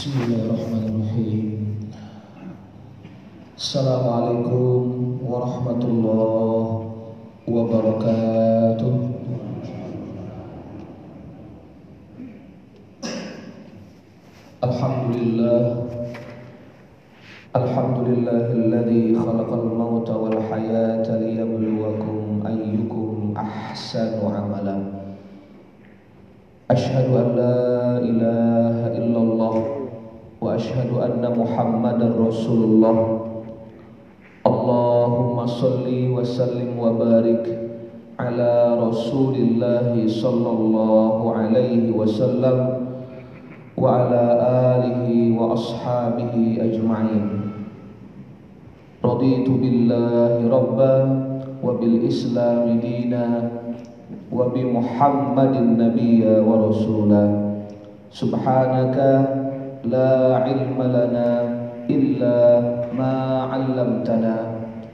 بسم الله الرحمن الرحيم. السلام عليكم ورحمة الله وبركاته. الحمد لله الحمد لله الذي خلق الموت والحياة ليبلوكم أيكم أحسن عملا. أشهد أن لا وأشهد أن محمدا رسول الله. اللهم صل وسلم وبارك على رسول الله صلى الله عليه وسلم وعلى آله وأصحابه أجمعين. رضيت بالله ربا وبالإسلام دينا وبمحمد نبيا ورسولا. سبحانك لا علم لنا إلا ما علمتنا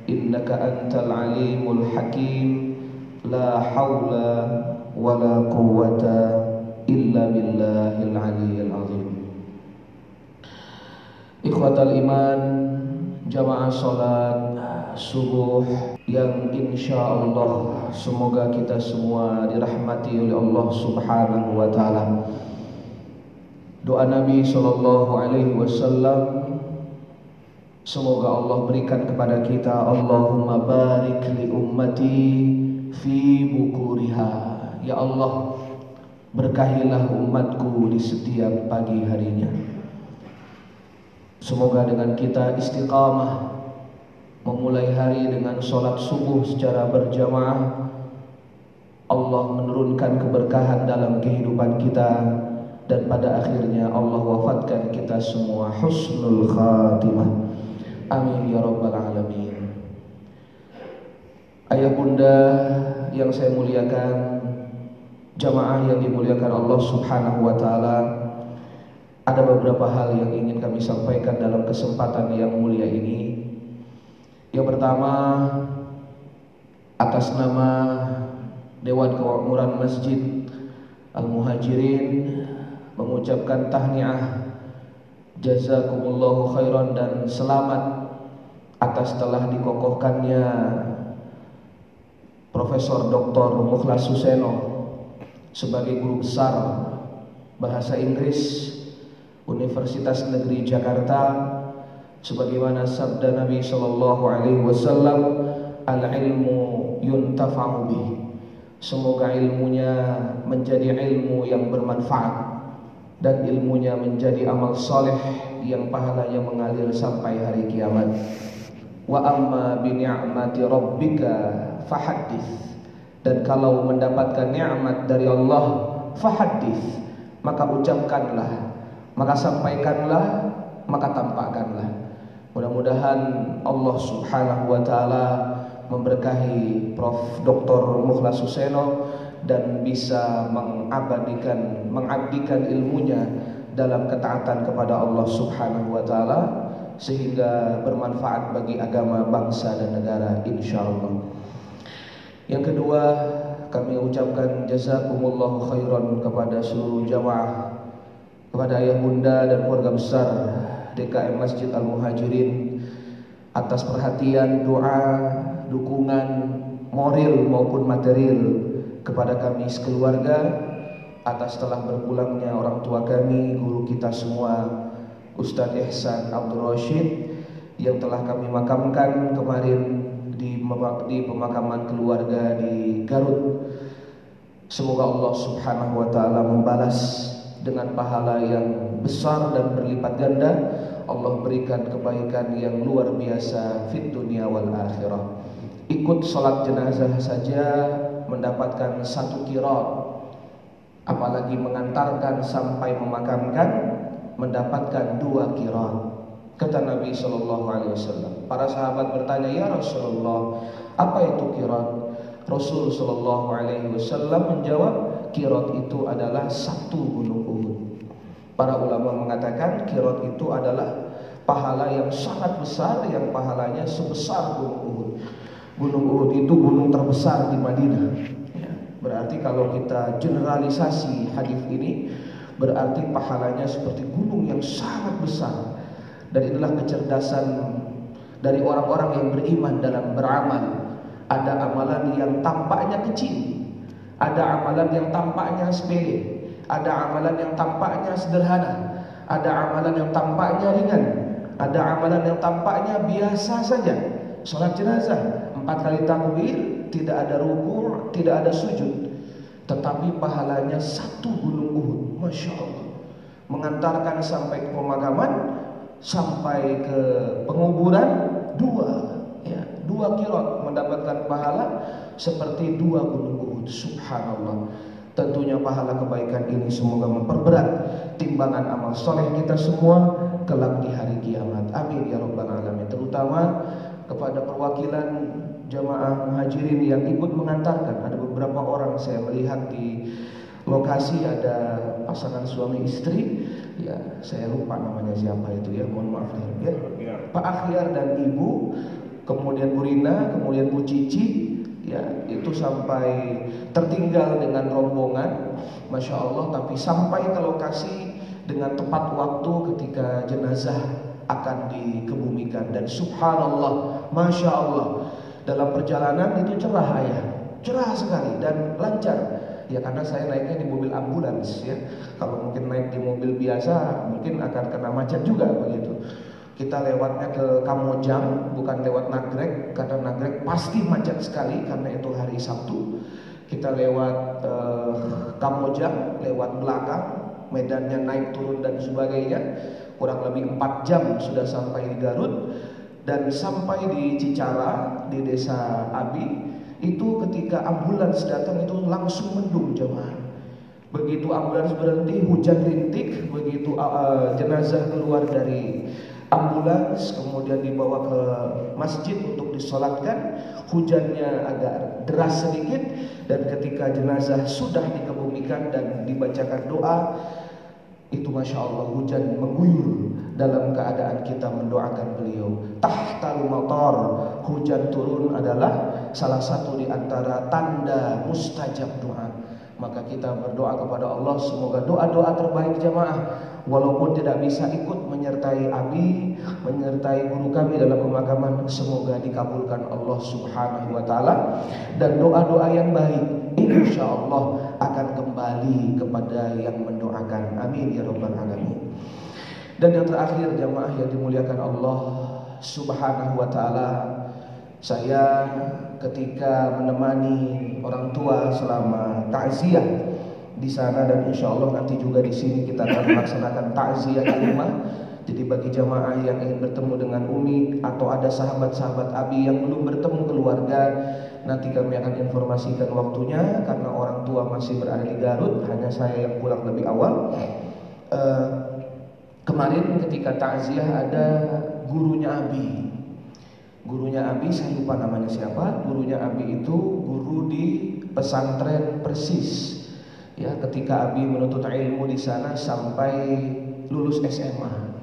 إنك أنت العليم الحكيم لا حول ولا قوة إلا بالله العلي العظيم إخوة الإيمان jamaah sholat subuh yang insya Allah semoga kita semua dirahmati oleh Allah Subhanahu wa taala. Doa Nabi sallallahu alaihi wasallam semoga Allah berikan kepada kita Allahumma barik li ummati fi bukuriha. Ya Allah, berkahilah umatku di setiap pagi harinya. Semoga dengan kita istiqamah memulai hari dengan sholat subuh secara berjamaah Allah menurunkan keberkahan dalam kehidupan kita dan pada akhirnya Allah wafatkan kita semua husnul khatimah amin ya rabbal alamin ayah bunda yang saya muliakan jamaah yang dimuliakan Allah subhanahu wa ta'ala ada beberapa hal yang ingin kami sampaikan dalam kesempatan yang mulia ini. Yang pertama, atas nama Dewan Kemakmuran Masjid Al-Muhajirin mengucapkan tahniah jazakumullahu khairan dan selamat atas telah dikokohkannya Profesor Dr. Mukhlas Suseno sebagai guru besar bahasa Inggris Universitas Negeri Jakarta sebagaimana sabda Nabi sallallahu alaihi wasallam al ilmu yuntafa'u bih semoga ilmunya menjadi ilmu yang bermanfaat dan ilmunya menjadi amal soleh yang pahalanya mengalir sampai hari kiamat wa amma bi ni'mati rabbika fahaddits dan kalau mendapatkan nikmat dari Allah fahaddits maka ucapkanlah maka sampaikanlah, maka tampakkanlah. Mudah-mudahan Allah Subhanahu wa taala memberkahi Prof Dr. Mukhlas Suseno dan bisa mengabadikan mengabdikan ilmunya dalam ketaatan kepada Allah Subhanahu wa taala sehingga bermanfaat bagi agama, bangsa dan negara insyaallah. Yang kedua, kami ucapkan jazakumullahu khairan kepada seluruh jamaah kepada ayah bunda dan keluarga besar DKM Masjid Al-Muhajirin atas perhatian, doa, dukungan moral maupun material kepada kami sekeluarga atas telah berpulangnya orang tua kami, guru kita semua Ustadz Ihsan Abdul Rashid yang telah kami makamkan kemarin di, pemakaman keluarga di Garut. Semoga Allah Subhanahu wa taala membalas dengan pahala yang besar dan berlipat ganda. Allah berikan kebaikan yang luar biasa fit dunia wal akhirah. Ikut sholat jenazah saja mendapatkan satu kirat apalagi mengantarkan sampai memakamkan mendapatkan dua kirat kata Nabi Shallallahu Alaihi Wasallam para sahabat bertanya ya Rasulullah apa itu kirat Rasul Shallallahu Alaihi Wasallam menjawab kirat itu adalah satu gunung Uhud. Para ulama mengatakan kirat itu adalah pahala yang sangat besar yang pahalanya sebesar gunung Uhud. Gunung Uhud itu gunung terbesar di Madinah. Berarti kalau kita generalisasi hadis ini, berarti pahalanya seperti gunung yang sangat besar. Dan inilah kecerdasan dari orang-orang yang beriman dalam beramal. Ada amalan yang tampaknya kecil, ada amalan yang tampaknya sepele, ada amalan yang tampaknya sederhana, ada amalan yang tampaknya ringan, ada amalan yang tampaknya biasa saja. Salat jenazah, empat kali takbir, tidak ada ruku, tidak ada sujud. Tetapi pahalanya satu gunung Uhud. Masya Allah. Mengantarkan sampai ke pemakaman, sampai ke penguburan, dua. Ya, dua kirot mendapatkan pahala seperti dua gunung Uhud. Subhanallah. Tentunya pahala kebaikan ini semoga memperberat timbangan amal soleh kita semua kelak di hari kiamat. Amin ya rabbal alamin. Terutama kepada perwakilan jamaah muhajirin yang ikut mengantarkan. Ada beberapa orang saya melihat di lokasi ada pasangan suami istri. Ya, saya lupa namanya siapa itu ya. Mohon maaf ya. Pak Akhyar dan Ibu, kemudian Bu Rina, kemudian Bu Cici, ya itu sampai tertinggal dengan rombongan, masya Allah. Tapi sampai ke lokasi dengan tepat waktu ketika jenazah akan dikebumikan dan subhanallah, masya Allah dalam perjalanan itu cerah ayah, cerah sekali dan lancar. Ya karena saya naiknya di mobil ambulans ya. Kalau mungkin naik di mobil biasa mungkin akan kena macet juga begitu. Kita lewatnya ke Kamojang bukan lewat Nagrek karena Nagrek pasti macet sekali karena itu hari Sabtu. Kita lewat eh, Kamojang lewat belakang medannya naik turun dan sebagainya kurang lebih 4 jam sudah sampai di Garut dan sampai di Cicara di desa Abi itu ketika ambulans datang itu langsung mendung jemaah. Begitu ambulans berhenti hujan rintik begitu uh, jenazah keluar dari ambulans kemudian dibawa ke masjid untuk disolatkan hujannya agak deras sedikit dan ketika jenazah sudah dikebumikan dan dibacakan doa itu Masya Allah hujan mengguyur dalam keadaan kita mendoakan beliau. Tahtal motor hujan turun adalah salah satu di antara tanda mustajab doa. Maka kita berdoa kepada Allah semoga doa-doa terbaik jamaah walaupun tidak bisa ikut menyertai Abi, menyertai guru kami dalam pemakaman semoga dikabulkan Allah Subhanahu wa taala dan doa-doa yang baik insya Allah akan kembali kepada yang mendoakan. Amin ya rabbal alamin. Dan yang terakhir jamaah yang dimuliakan Allah Subhanahu wa taala, saya ketika menemani orang tua selama takziah di sana dan insya Allah nanti juga di sini kita akan melaksanakan takziah di rumah. Jadi bagi jamaah yang ingin bertemu dengan Umi atau ada sahabat-sahabat Abi yang belum bertemu keluarga, Nanti kami akan informasikan waktunya karena orang tua masih berada di Garut, hanya saya yang pulang lebih awal. Uh, kemarin ketika takziah ada gurunya Abi. Gurunya Abi saya lupa namanya siapa. Gurunya Abi itu guru di pesantren Persis. Ya, ketika Abi menuntut ilmu di sana sampai lulus SMA.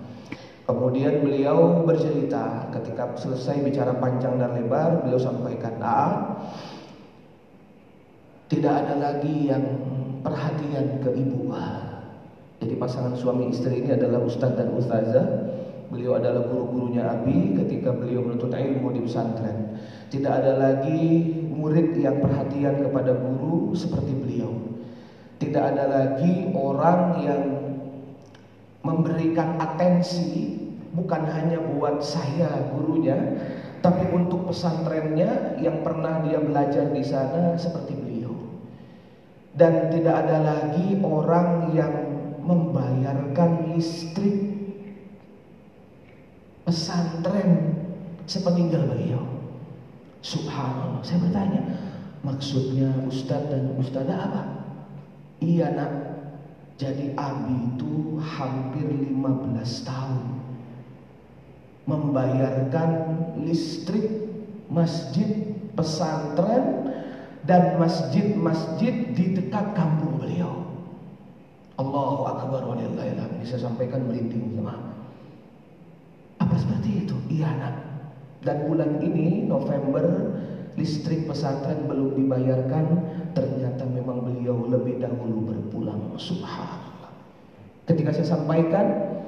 Kemudian beliau bercerita ketika selesai bicara panjang dan lebar, beliau sampaikan, "A, tidak ada lagi yang perhatian ke ibu." Jadi pasangan suami istri ini adalah ustadz dan ustazah. Beliau adalah guru-gurunya Abi ketika beliau menuntut ilmu di pesantren. Tidak ada lagi murid yang perhatian kepada guru seperti beliau. Tidak ada lagi orang yang memberikan atensi bukan hanya buat saya gurunya, tapi untuk pesantrennya yang pernah dia belajar di sana seperti beliau. Dan tidak ada lagi orang yang membayarkan listrik pesantren sepeninggal beliau. Subhanallah. Saya bertanya, maksudnya ustadz dan ustadzah apa? Iya nak, jadi Abi itu hampir 15 tahun membayarkan listrik masjid pesantren dan masjid-masjid di dekat kampung beliau. Allahu Akbar walillahilhamd. Saya sampaikan merinding jemaah. Apa seperti itu? Iya nak. Dan bulan ini November listrik pesantren belum dibayarkan ternyata memang beliau lebih dahulu berpulang subhanallah Ketika saya sampaikan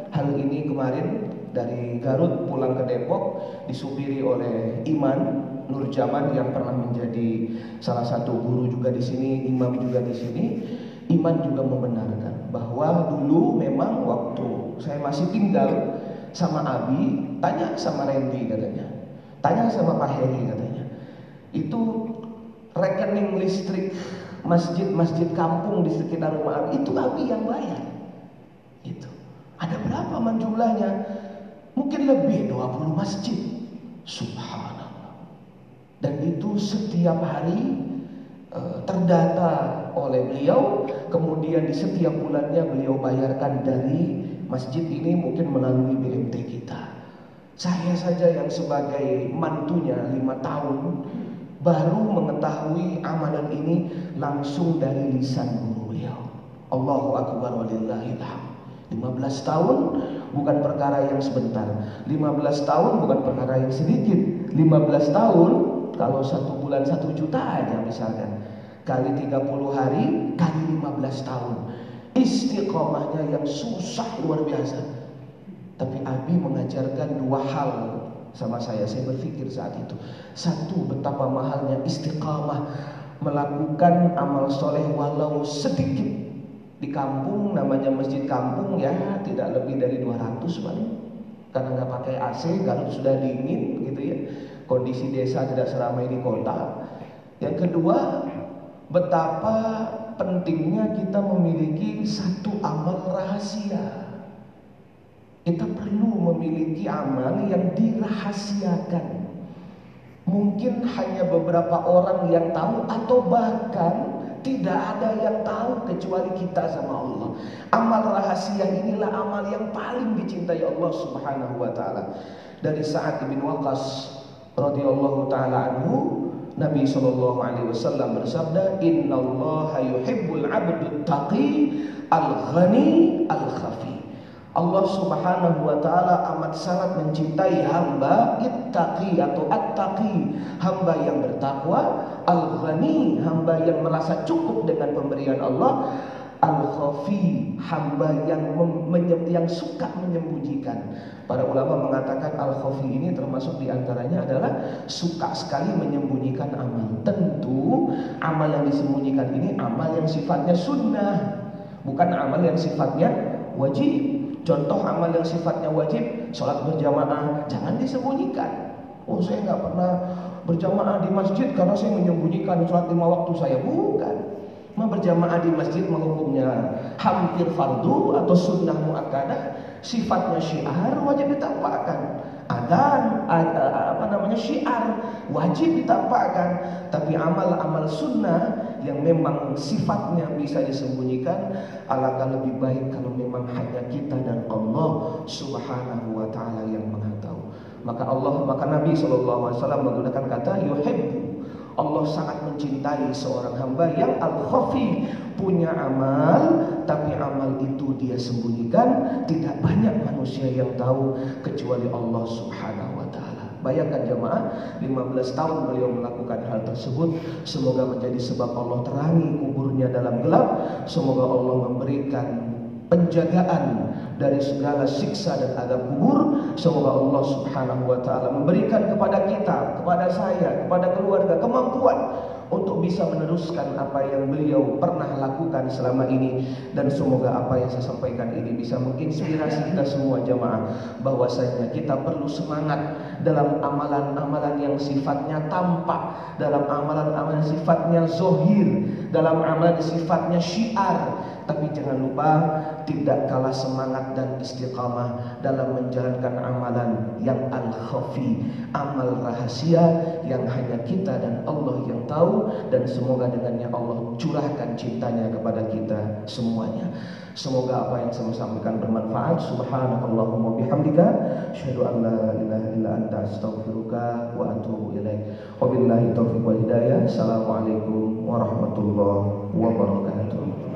hal ini kemarin dari Garut pulang ke Depok disupiri oleh Iman Nurjaman yang pernah menjadi salah satu guru juga di sini, imam juga di sini. Iman juga membenarkan bahwa dulu memang waktu saya masih tinggal sama Abi, tanya sama Randy katanya. Tanya sama Pak Heri katanya. Itu rekening listrik masjid-masjid kampung di sekitar rumah Abi itu Abi yang bayar. Itu. Ada berapa man jumlahnya? Mungkin lebih 20 masjid. Subhanallah. Dan itu setiap hari terdata oleh beliau. Kemudian di setiap bulannya beliau bayarkan dari masjid ini mungkin melalui BMT kita. Saya saja yang sebagai mantunya lima tahun baru mengetahui amalan ini langsung dari lisan guru beliau. Allahu akbar walillahil 15 tahun bukan perkara yang sebentar 15 tahun bukan perkara yang sedikit 15 tahun kalau satu bulan satu juta aja misalkan kali 30 hari kali 15 tahun. Istiqomahnya yang susah luar biasa. Tapi Abi mengajarkan dua hal sama saya. Saya berpikir saat itu. Satu betapa mahalnya istiqamah melakukan amal soleh walau sedikit. Di kampung namanya masjid kampung ya tidak lebih dari 200 paling. Karena nggak pakai AC Garut sudah dingin gitu ya. Kondisi desa tidak seramai di kota. Yang kedua betapa pentingnya kita memiliki satu amal rahasia kita perlu memiliki amal yang dirahasiakan mungkin hanya beberapa orang yang tahu atau bahkan tidak ada yang tahu kecuali kita sama Allah. Amal rahasia inilah amal yang paling dicintai Allah Subhanahu wa taala. Dari Sa'ad bin Waqqas radhiyallahu taala anhu, Nabi sallallahu alaihi wasallam bersabda, "Innallaha yuhibbul 'abdut taqi al-ghani al-khafi." Allah Subhanahu wa taala amat sangat mencintai hamba ittaqi atau attaqi, hamba yang bertakwa, al-ghani, hamba yang merasa cukup dengan pemberian Allah, al-khafi, hamba yang yang suka menyembunyikan. Para ulama mengatakan al-khafi ini termasuk di antaranya adalah suka sekali menyembunyikan amal. Tentu amal yang disembunyikan ini amal yang sifatnya sunnah, bukan amal yang sifatnya wajib. Contoh amal yang sifatnya wajib, sholat berjamaah, jangan disembunyikan. Oh saya nggak pernah berjamaah di masjid karena saya menyembunyikan sholat lima waktu saya. Bukan. Mau berjamaah di masjid menghukumnya hampir fardu atau sunnah muakkadah, sifatnya syiar wajib ditampakkan. Adan, apa namanya syiar wajib ditampakkan. Tapi amal-amal sunnah yang memang sifatnya bisa disembunyikan alangkah lebih baik kalau memang hanya kita dan Allah Subhanahu wa taala yang mengetahui. Maka Allah maka Nabi SAW menggunakan kata yuhibbu Allah sangat mencintai seorang hamba yang al-khafi punya amal tapi amal itu dia sembunyikan tidak banyak manusia yang tahu kecuali Allah Subhanahu wa taala Bayangkan jemaah, 15 tahun beliau melakukan hal tersebut. Semoga menjadi sebab Allah terangi kuburnya dalam gelap. Semoga Allah memberikan penjagaan dari segala siksa dan adab kubur. Semoga Allah Subhanahu wa taala memberikan kepada kita, kepada saya, kepada keluarga kemampuan untuk bisa meneruskan apa yang beliau pernah lakukan selama ini dan semoga apa yang saya sampaikan ini bisa menginspirasi kita semua jamaah bahwasanya kita perlu semangat dalam amalan-amalan yang sifatnya tampak, dalam amalan-amalan sifatnya zohir, dalam amalan sifatnya syiar, tapi jangan lupa tidak kalah semangat dan istiqamah dalam menjalankan amalan yang al-khafi, amal rahasia yang hanya kita dan Allah yang tahu dan semoga dengannya Allah curahkan cintanya kepada kita semuanya. Semoga apa yang saya sampaikan bermanfaat. Subhanakallahumma bihamdika asyhadu an la ilaha illa anta astaghfiruka wa atubu ilaik. Wabillahi taufiq wal hidayah. Assalamualaikum warahmatullahi wabarakatuh.